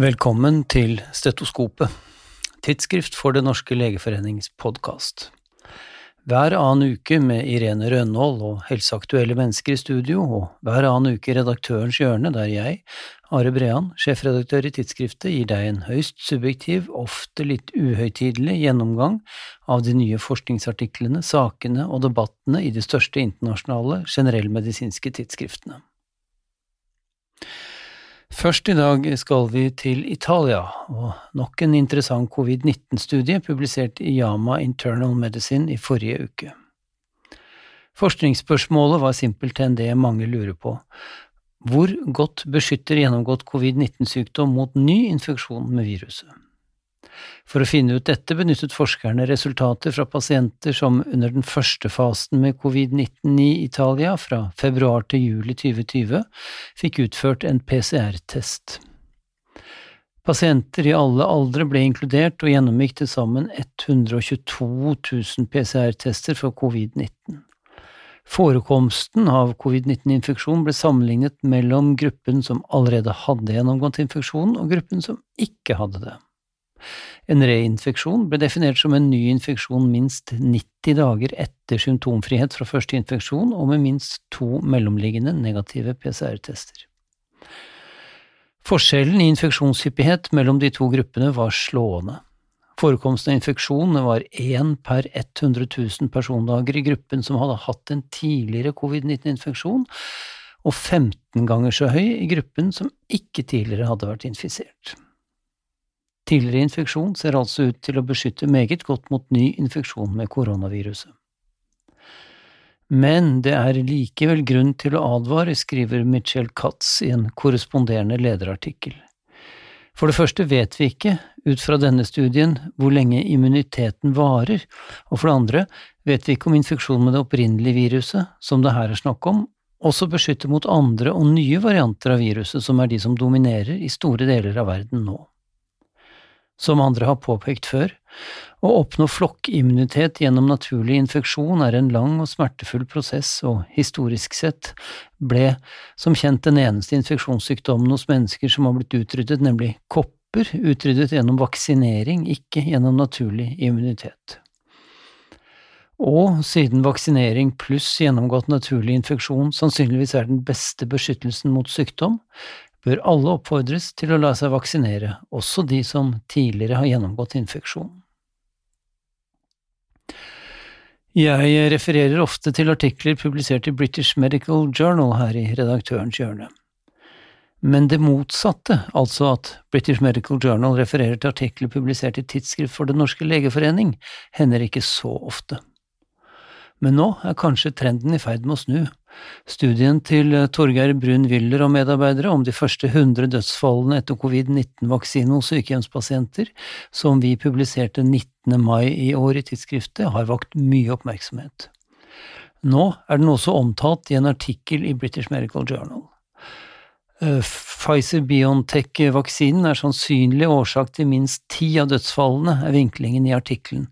Velkommen til Stetoskopet, tidsskrift for Det norske legeforenings podkast. Hver annen uke med Irene Rønhold og helseaktuelle mennesker i studio, og hver annen uke Redaktørens hjørne, der jeg, Are Brean, sjefredaktør i tidsskriftet, gir deg en høyst subjektiv, ofte litt uhøytidelig gjennomgang av de nye forskningsartiklene, sakene og debattene i de største internasjonale generellmedisinske tidsskriftene. Først i dag skal vi til Italia, og nok en interessant covid-19-studie publisert i Yama Internal Medicine i forrige uke. Forskningsspørsmålet var simpelthen det mange lurer på. Hvor godt beskytter gjennomgått covid-19-sykdom mot ny infeksjon med viruset? For å finne ut dette benyttet forskerne resultater fra pasienter som under den første fasen med covid-19 i Italia, fra februar til juli 2020, fikk utført en PCR-test. Pasienter i alle aldre ble inkludert og gjennomgikk til sammen 122 000 PCR-tester for covid-19. Forekomsten av covid-19-infeksjon ble sammenlignet mellom gruppen som allerede hadde gjennomgått infeksjonen, og gruppen som ikke hadde det. En reinfeksjon ble definert som en ny infeksjon minst 90 dager etter symptomfrihet fra første infeksjon og med minst to mellomliggende negative PCR-tester. Forskjellen i infeksjonshyppighet mellom de to gruppene var slående. Forekomsten av infeksjon var én per 100 000 persondager i gruppen som hadde hatt en tidligere covid-19-infeksjon, og 15 ganger så høy i gruppen som ikke tidligere hadde vært infisert. Tidligere infeksjon ser altså ut til å beskytte meget godt mot ny infeksjon med koronaviruset. Men det er likevel grunn til å advare, skriver Michelle Katz i en korresponderende lederartikkel. For det første vet vi ikke, ut fra denne studien, hvor lenge immuniteten varer, og for det andre vet vi ikke om infeksjon med det opprinnelige viruset, som det her er snakk om, også beskytter mot andre og nye varianter av viruset, som er de som dominerer i store deler av verden nå som andre har påpekt før. Å oppnå flokkimmunitet gjennom naturlig infeksjon er en lang og smertefull prosess, og historisk sett ble som kjent den eneste infeksjonssykdommen hos mennesker som har blitt utryddet, nemlig kopper, utryddet gjennom vaksinering, ikke gjennom naturlig immunitet. Og siden vaksinering pluss gjennomgått naturlig infeksjon sannsynligvis er den beste beskyttelsen mot sykdom, bør alle oppfordres til å la seg vaksinere, også de som tidligere har gjennomgått infeksjon. Jeg refererer ofte til artikler publisert i British Medical Journal her i redaktørens hjørne. Men det motsatte, altså at British Medical Journal refererer til artikler publisert i Tidsskrift for Den norske legeforening, hender ikke så ofte. Men nå er kanskje trenden i ferd med å snu. Studien til Torgeir Brun Wyller og medarbeidere om de første 100 dødsfallene etter covid-19-vaksine hos sykehjemspasienter, som vi publiserte 19. mai i år i tidsskriftet, har vakt mye oppmerksomhet. Nå er den også omtalt i en artikkel i British Medical Journal. Eh, Pfizer-Biontech-vaksinen er sannsynlig årsak til minst ti av dødsfallene, er vinklingen i artikkelen,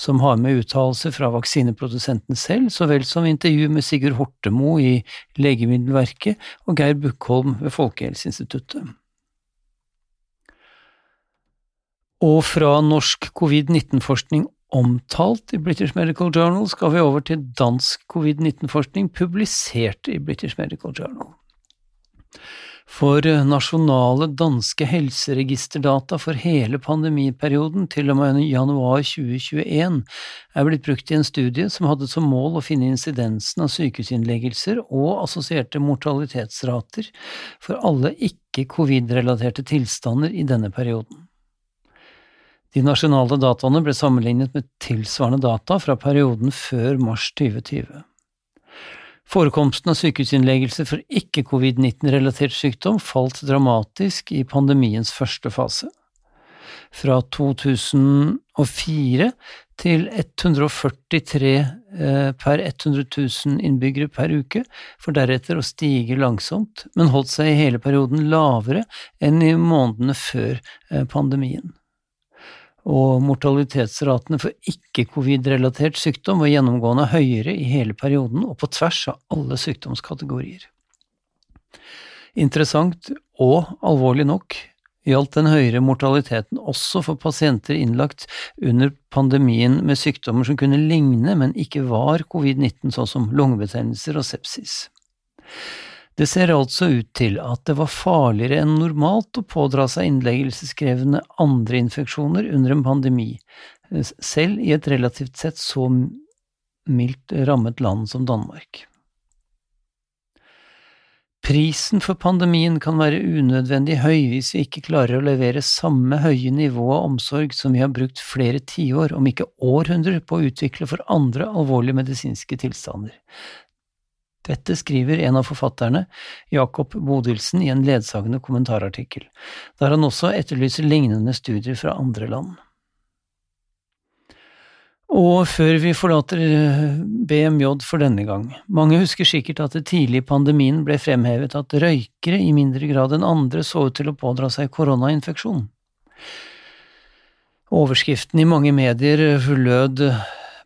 som har med uttalelser fra vaksineprodusenten selv, så vel som intervju med Sigurd Hortemo i Legemiddelverket og Geir Bukkholm ved Folkehelseinstituttet. Og fra norsk covid-19-forskning omtalt i British Medical Journal skal vi over til dansk covid-19-forskning publisert i British Medical Journal. For nasjonale danske helseregisterdata for hele pandemiperioden til og med januar 2021 er blitt brukt i en studie som hadde som mål å finne insidensen av sykehusinnleggelser og assosierte mortalitetsrater for alle ikke-covid-relaterte tilstander i denne perioden. De nasjonale dataene ble sammenlignet med tilsvarende data fra perioden før mars 2020. Forekomsten av sykehusinnleggelse for ikke-covid-19-relatert sykdom falt dramatisk i pandemiens første fase. Fra 2004 til 143 eh, per 100 000 innbyggere per uke, for deretter å stige langsomt, men holdt seg i hele perioden lavere enn i månedene før eh, pandemien og mortalitetsratene for ikke-covid-relatert sykdom var gjennomgående høyere i hele perioden og på tvers av alle sykdomskategorier. Interessant og alvorlig nok, gjaldt den høyere mortaliteten også for pasienter innlagt under pandemien med sykdommer som kunne ligne, men ikke var covid-19, sånn som lungebetennelser og sepsis. Det ser altså ut til at det var farligere enn normalt å pådra seg innleggelseskrevende andre infeksjoner under en pandemi, selv i et relativt sett så mildt rammet land som Danmark. Prisen for pandemien kan være unødvendig høy hvis vi ikke klarer å levere samme høye nivå av omsorg som vi har brukt flere tiår, om ikke århundrer, på å utvikle for andre alvorlige medisinske tilstander. Dette skriver en av forfatterne, Jakob Bodilsen, i en ledsagende kommentarartikkel, der han også etterlyser lignende studier fra andre land. Og før vi forlater eh, BMJ for denne gang, mange husker sikkert at det tidlig i pandemien ble fremhevet at røykere i mindre grad enn andre så ut til å pådra seg koronainfeksjon. Overskriften i mange medier lød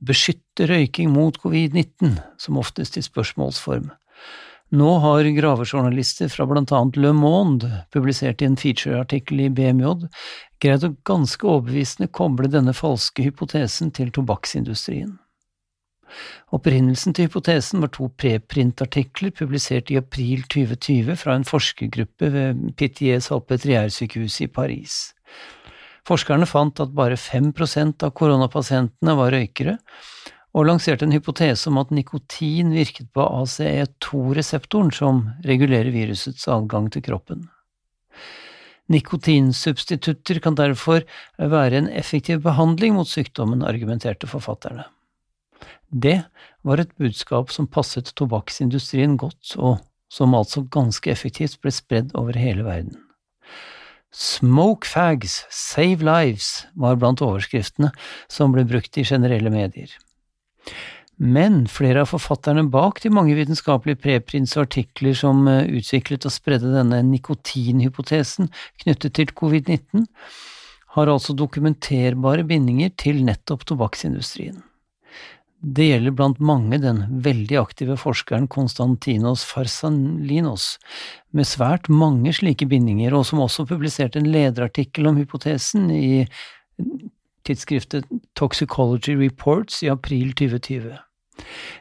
beskytte røyking mot covid-19, som oftest i spørsmålsform. Nå har gravejournalister fra blant annet Le Monde, publisert i en featureartikkel i BMJ, greid å ganske overbevisende koble denne falske hypotesen til tobakksindustrien. Opprinnelsen til hypotesen var to preprintartikler publisert i april 2020 fra en forskergruppe ved Pitié Salpêtrière-sykehuset i Paris. Forskerne fant at bare 5% av koronapasientene var røykere, og lanserte en hypotese om at nikotin virket på ACE2-reseptoren, som regulerer virusets adgang til kroppen. Nikotinsubstitutter kan derfor være en effektiv behandling mot sykdommen, argumenterte forfatterne. Det var et budskap som passet tobakksindustrien godt, og som altså ganske effektivt ble spredd over hele verden. Smoke fags, save lives var blant overskriftene som ble brukt i generelle medier. Men flere av forfatterne bak de mange vitenskapelige preprints og artikler som eh, utviklet og spredde denne nikotinhypotesen knyttet til covid-19, har altså dokumenterbare bindinger til nettopp tobakksindustrien. Det gjelder blant mange den veldig aktive forskeren Konstantinos Farsalinos, med svært mange slike bindinger, og som også publiserte en lederartikkel om hypotesen i tidsskriftet Toxicology Reports i april 2020.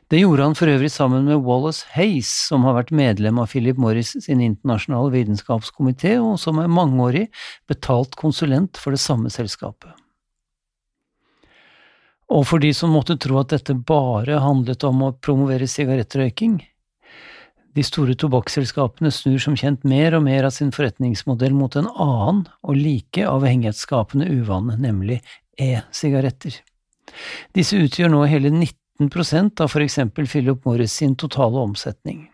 Det gjorde han for øvrig sammen med Wallace Hayes, som har vært medlem av Philip Morris sin internasjonale vitenskapskomité, og som er mangeårig betalt konsulent for det samme selskapet. Og for de som måtte tro at dette bare handlet om å promovere sigarettrøyking, de store tobakksselskapene snur som kjent mer og mer av sin forretningsmodell mot en annen og like avhengighetsskapende uvane, nemlig e-sigaretter. Disse utgjør nå hele 19% av for eksempel Philip Morris sin totale omsetning.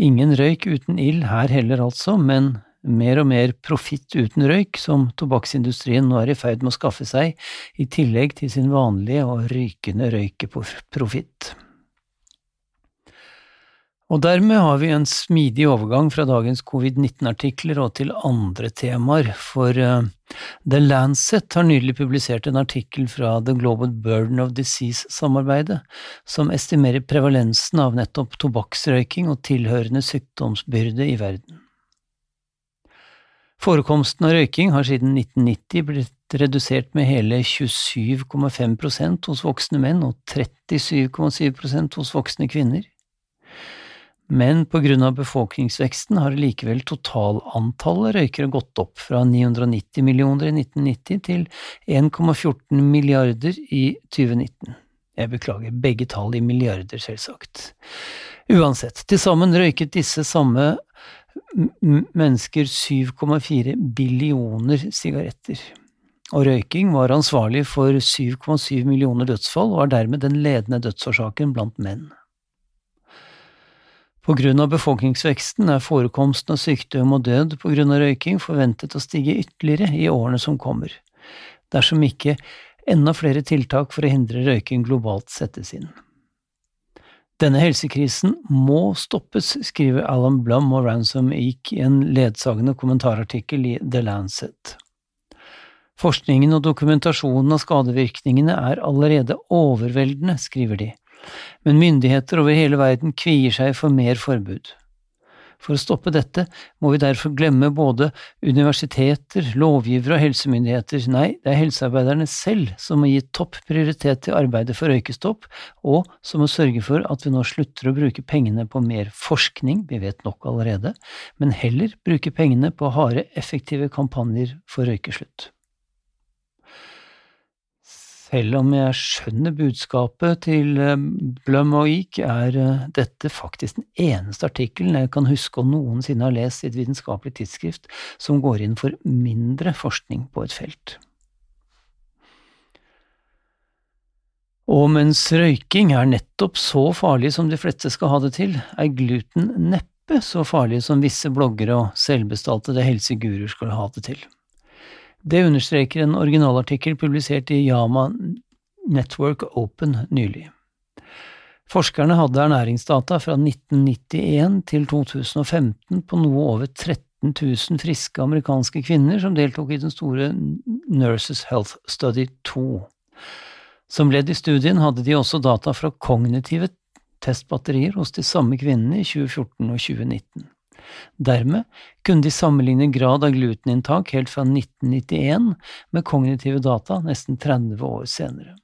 Ingen røyk uten ild her heller altså, men mer og mer profitt uten røyk som tobakksindustrien nå er i ferd med å skaffe seg, i tillegg til sin vanlige og rykende røykeprofitt. Og dermed har vi en smidig overgang fra dagens covid-19-artikler og til andre temaer, for uh, The Lancet har nylig publisert en artikkel fra The Global Burden of Disease-samarbeidet, som estimerer prevalensen av nettopp tobakksrøyking og tilhørende sykdomsbyrde i verden. Forekomsten av røyking har siden 1990 blitt redusert med hele 27,5% hos voksne menn og 37,7% hos voksne kvinner. Men på grunn av befolkningsveksten har likevel totalantallet røykere gått opp fra 990 millioner i 1990 til 1,14 milliarder i 2019. Jeg beklager, begge tall i milliarder, selvsagt. Uansett, til sammen røyket disse samme mennesker 7,4 billioner sigaretter. Og røyking var ansvarlig for 7,7 millioner dødsfall, og er dermed den ledende dødsårsaken blant menn. På grunn av befolkningsveksten er forekomsten av sykdom og død på grunn av røyking forventet å stige ytterligere i årene som kommer, dersom ikke enda flere tiltak for å hindre røyking globalt settes inn. Denne helsekrisen må stoppes, skriver Alan Blum og Ransom Eek i en ledsagende kommentarartikkel i The Lancet. Forskningen og dokumentasjonen av skadevirkningene er allerede overveldende, skriver de, men myndigheter over hele verden kvier seg for mer forbud. For å stoppe dette må vi derfor glemme både universiteter, lovgivere og helsemyndigheter. Nei, det er helsearbeiderne selv som må gi topp prioritet til arbeidet for røykestopp, og som må sørge for at vi nå slutter å bruke pengene på mer forskning, vi vet nok allerede, men heller bruke pengene på harde, effektive kampanjer for røykeslutt. Selv om jeg skjønner budskapet til eh, Blum og Eek, er eh, dette faktisk den eneste artikkelen jeg kan huske å noensinne ha lest i et vitenskapelig tidsskrift som går inn for mindre forskning på et felt. Og mens røyking er nettopp så farlig som de fleste skal ha det til, er gluten neppe så farlig som visse bloggere og selvbestaltede helseguruer skal ha det til. Det understreker en originalartikkel publisert i Yama Network Open nylig. Forskerne hadde ernæringsdata fra 1991 til 2015 på noe over 13 000 friske amerikanske kvinner som deltok i den store Nurses Health Study 2. Som ledd i studien hadde de også data fra kognitive testbatterier hos de samme kvinnene i 2014 og 2019. Dermed kunne de sammenligne grad av gluteninntak helt fra 1991 med kognitive data nesten 30 år senere.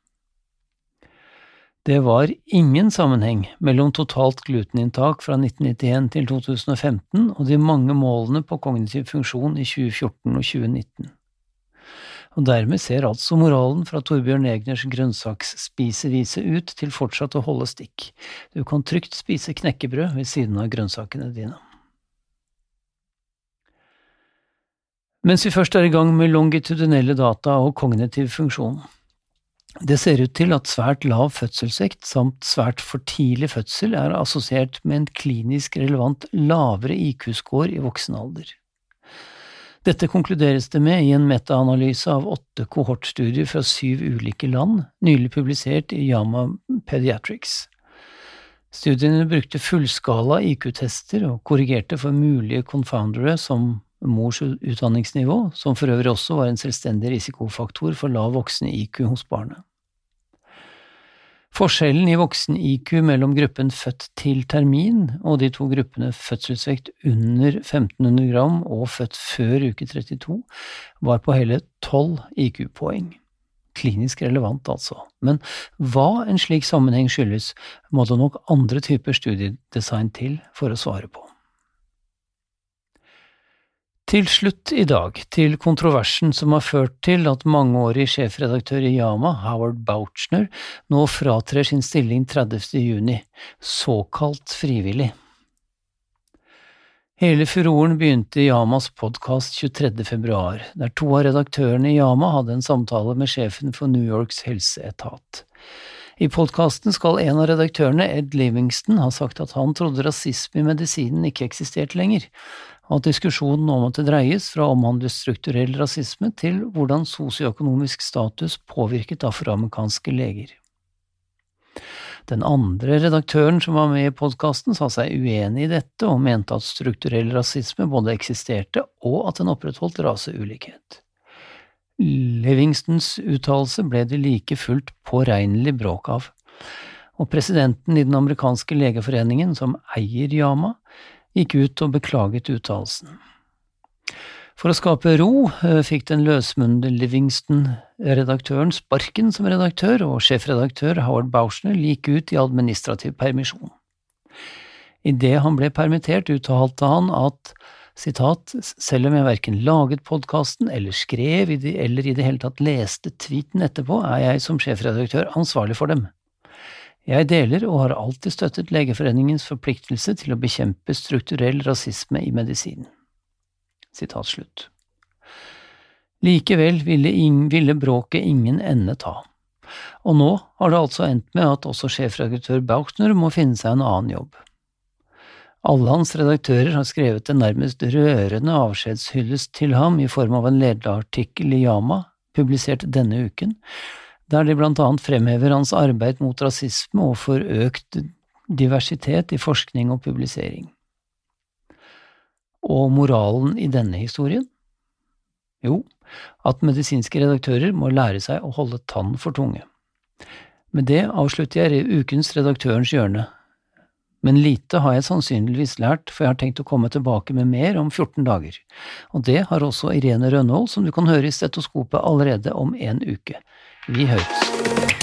Det var ingen sammenheng mellom totalt gluteninntak fra 1991 til 2015 og de mange målene på kognitiv funksjon i 2014 og 2019. Og dermed ser altså moralen fra Torbjørn Egners grønnsaksspisevise ut til fortsatt å holde stikk. Du kan trygt spise knekkebrød ved siden av grønnsakene dine. Mens vi først er i gang med longitudinelle data og kognitiv funksjon. Det ser ut til at svært lav fødselsvekt samt svært for tidlig fødsel er assosiert med en klinisk relevant lavere IQ-score i voksen alder. Dette konkluderes det med i en metaanalyse av åtte kohortstudier fra syv ulike land, nylig publisert i Yama Pediatrics. Studiene brukte fullskala IQ-tester og korrigerte for mulige confoundere som mors utdanningsnivå, som for øvrig også var en selvstendig risikofaktor for lav voksen-IQ hos barnet. Forskjellen i voksen-IQ mellom gruppen født til termin og de to gruppene fødselsvekt under 1500 gram og født før uke 32 var på hele 12 IQ-poeng. Klinisk relevant, altså. Men hva en slik sammenheng skyldes, må det nok andre typer studiedesign til for å svare på. Til slutt i dag til kontroversen som har ført til at mangeårig sjefredaktør i Yama, Howard Bouchner, nå fratrer sin stilling 30. juni, såkalt frivillig. Hele furoren begynte i Yamas podkast 23. februar, der to av redaktørene i Yama hadde en samtale med sjefen for New Yorks helseetat. I podkasten skal en av redaktørene, Ed Livingston, ha sagt at han trodde rasisme i medisinen ikke eksisterte lenger, og at diskusjonen nå måtte dreies fra å omhandle strukturell rasisme til hvordan sosioøkonomisk status påvirket afroamerikanske leger. Den andre redaktøren som var med i podkasten, sa seg uenig i dette og mente at strukturell rasisme både eksisterte og at den opprettholdt raseulikhet. Livingstons uttalelse ble det like fullt påregnelig bråk av, og presidenten i den amerikanske legeforeningen, som eier Yama, gikk ut og beklaget uttalelsen. For å skape ro eh, fikk den løsmunde Livingston-redaktøren sparken som redaktør, og sjefredaktør Howard Bauschner gikk ut i administrativ permisjon. Idet han ble permittert, uttalte han at sitat, selv om jeg verken laget podkasten eller skrev eller i det hele tatt leste tweeten etterpå, er jeg som sjefredaktør ansvarlig for dem. Jeg deler og har alltid støttet Legeforeningens forpliktelse til å bekjempe strukturell rasisme i slutt. Likevel ville, ville bråket ingen ende ta, og nå har det altså endt med at også sjefredaktør Bauchner må finne seg en annen jobb. Alle hans redaktører har skrevet en nærmest rørende avskjedshyllest til ham i form av en lederartikkel i Yama, publisert denne uken, der de blant annet fremhever hans arbeid mot rasisme og for økt diversitet i forskning og publisering. Og moralen i denne historien? Jo, at medisinske redaktører må lære seg å holde tann for tunge. Med det avslutter jeg ukens Redaktørens hjørne, Men lite har jeg sannsynligvis lært, for jeg har tenkt å komme tilbake med mer om 14 dager. Og det har også Irene Rønhold, som du kan høre i Stetoskopet allerede om en uke. Michels.